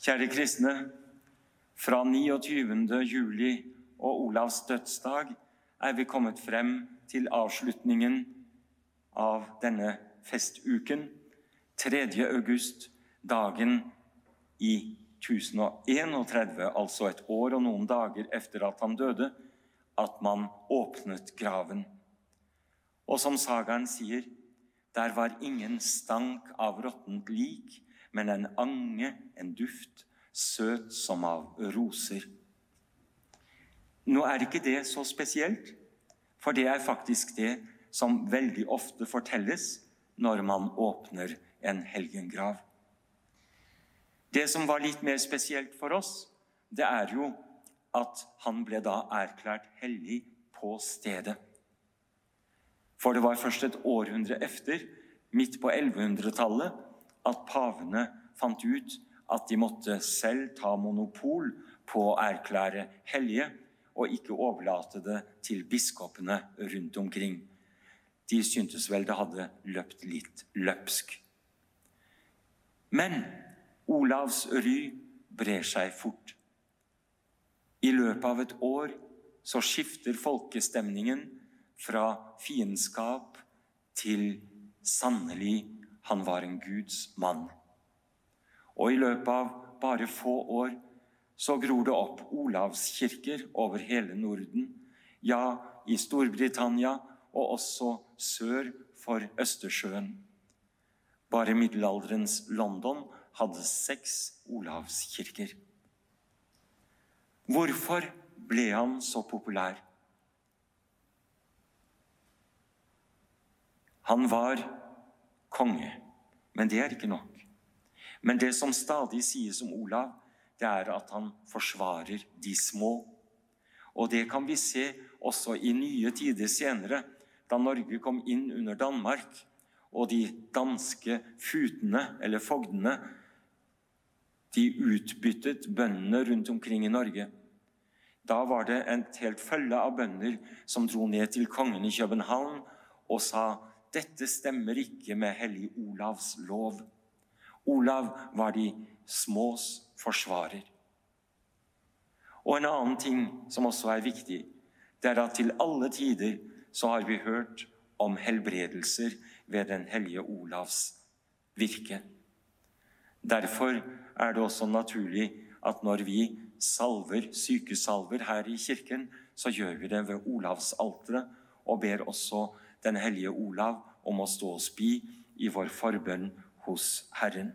Kjære kristne, fra 29. juli og Olavs dødsdag er vi kommet frem til avslutningen av denne festuken. 3. august, dagen i 1031, altså et år og noen dager etter at han døde, at man åpnet graven. Og som sagaen sier, der var ingen stank av råttent lik, men en ange, en duft, søt som av roser. Nå er ikke det så spesielt, for det er faktisk det som veldig ofte fortelles når man åpner en helgengrav. Det som var litt mer spesielt for oss, det er jo at han ble da erklært hellig på stedet. For det var først et århundre efter, midt på 1100-tallet, at pavene fant ut at de måtte selv ta monopol på å erklære hellige, og ikke overlate det til biskopene rundt omkring. De syntes vel det hadde løpt litt løpsk. Men Olavs ry brer seg fort. I løpet av et år så skifter folkestemningen fra fiendskap til sannelig han var en Guds mann. Og i løpet av bare få år så gror det opp olavskirker over hele Norden. Ja, i Storbritannia og også sør for Østersjøen. Bare middelalderens London hadde seks olavskirker. Hvorfor ble han så populær? Han var konge, men det er ikke nok. Men det som stadig sies om Olav, det er at han forsvarer de små. Og det kan vi se også i nye tider senere, da Norge kom inn under Danmark, og de danske futene, eller fogdene, de utbyttet bøndene rundt omkring i Norge. Da var det et helt følge av bønder som dro ned til kongen i København og sa dette stemmer ikke med hellig Olavs lov. Olav var de smås forsvarer. Og en annen ting som også er viktig, det er at til alle tider så har vi hørt om helbredelser ved den hellige Olavs virke. Derfor er det også naturlig at når vi salver, sykesalver her i kirken, så gjør vi det ved Olavsalteret og ber også den hellige Olav om å stå oss bi i vår forbønn hos Herren.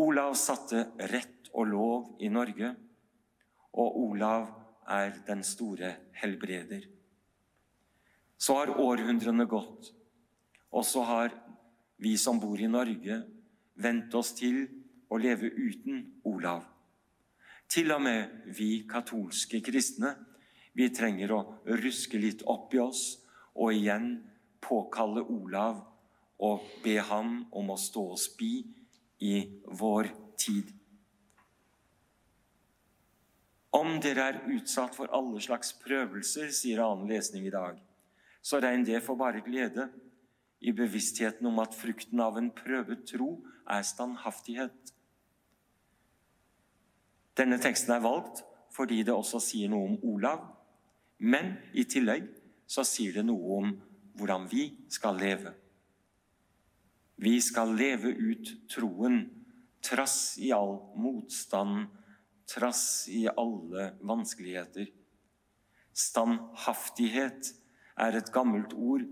Olav satte rett og lov i Norge, og Olav er den store helbreder. Så har århundrene gått, og så har vi som bor i Norge, vent oss til å leve uten Olav. Til og med vi katolske kristne. Vi trenger å ruske litt opp i oss og igjen påkalle Olav og be ham om å stå oss bi i vår tid. Om dere er utsatt for alle slags prøvelser, sier annen lesning i dag, så regn det for bare glede i bevisstheten om at frukten av en prøvet tro er standhaftighet. Denne teksten er valgt fordi det også sier noe om Olav, men i tillegg så sier det noe om hvordan vi skal leve. Vi skal leve ut troen trass i all motstand, trass i alle vanskeligheter. Standhaftighet er et gammelt ord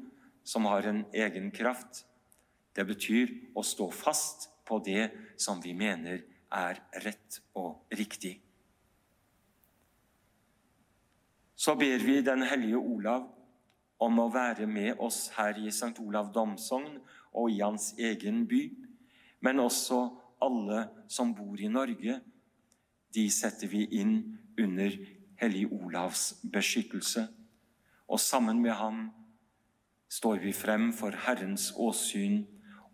som har en egen kraft. Det betyr å stå fast på det som vi mener er rett og riktig. Så ber vi Den hellige Olav om å være med oss her i St. Olav domsogn og i hans egen by, men også alle som bor i Norge. De setter vi inn under Hellig Olavs beskyttelse. Og sammen med ham står vi frem for Herrens åsyn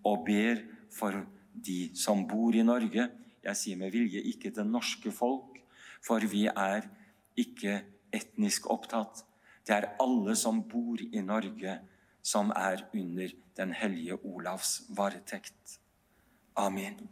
og ber for de som bor i Norge. Jeg sier med vilje ikke det norske folk, for vi er ikke etnisk opptatt. Det er alle som bor i Norge, som er under den hellige Olavs varetekt. Amen.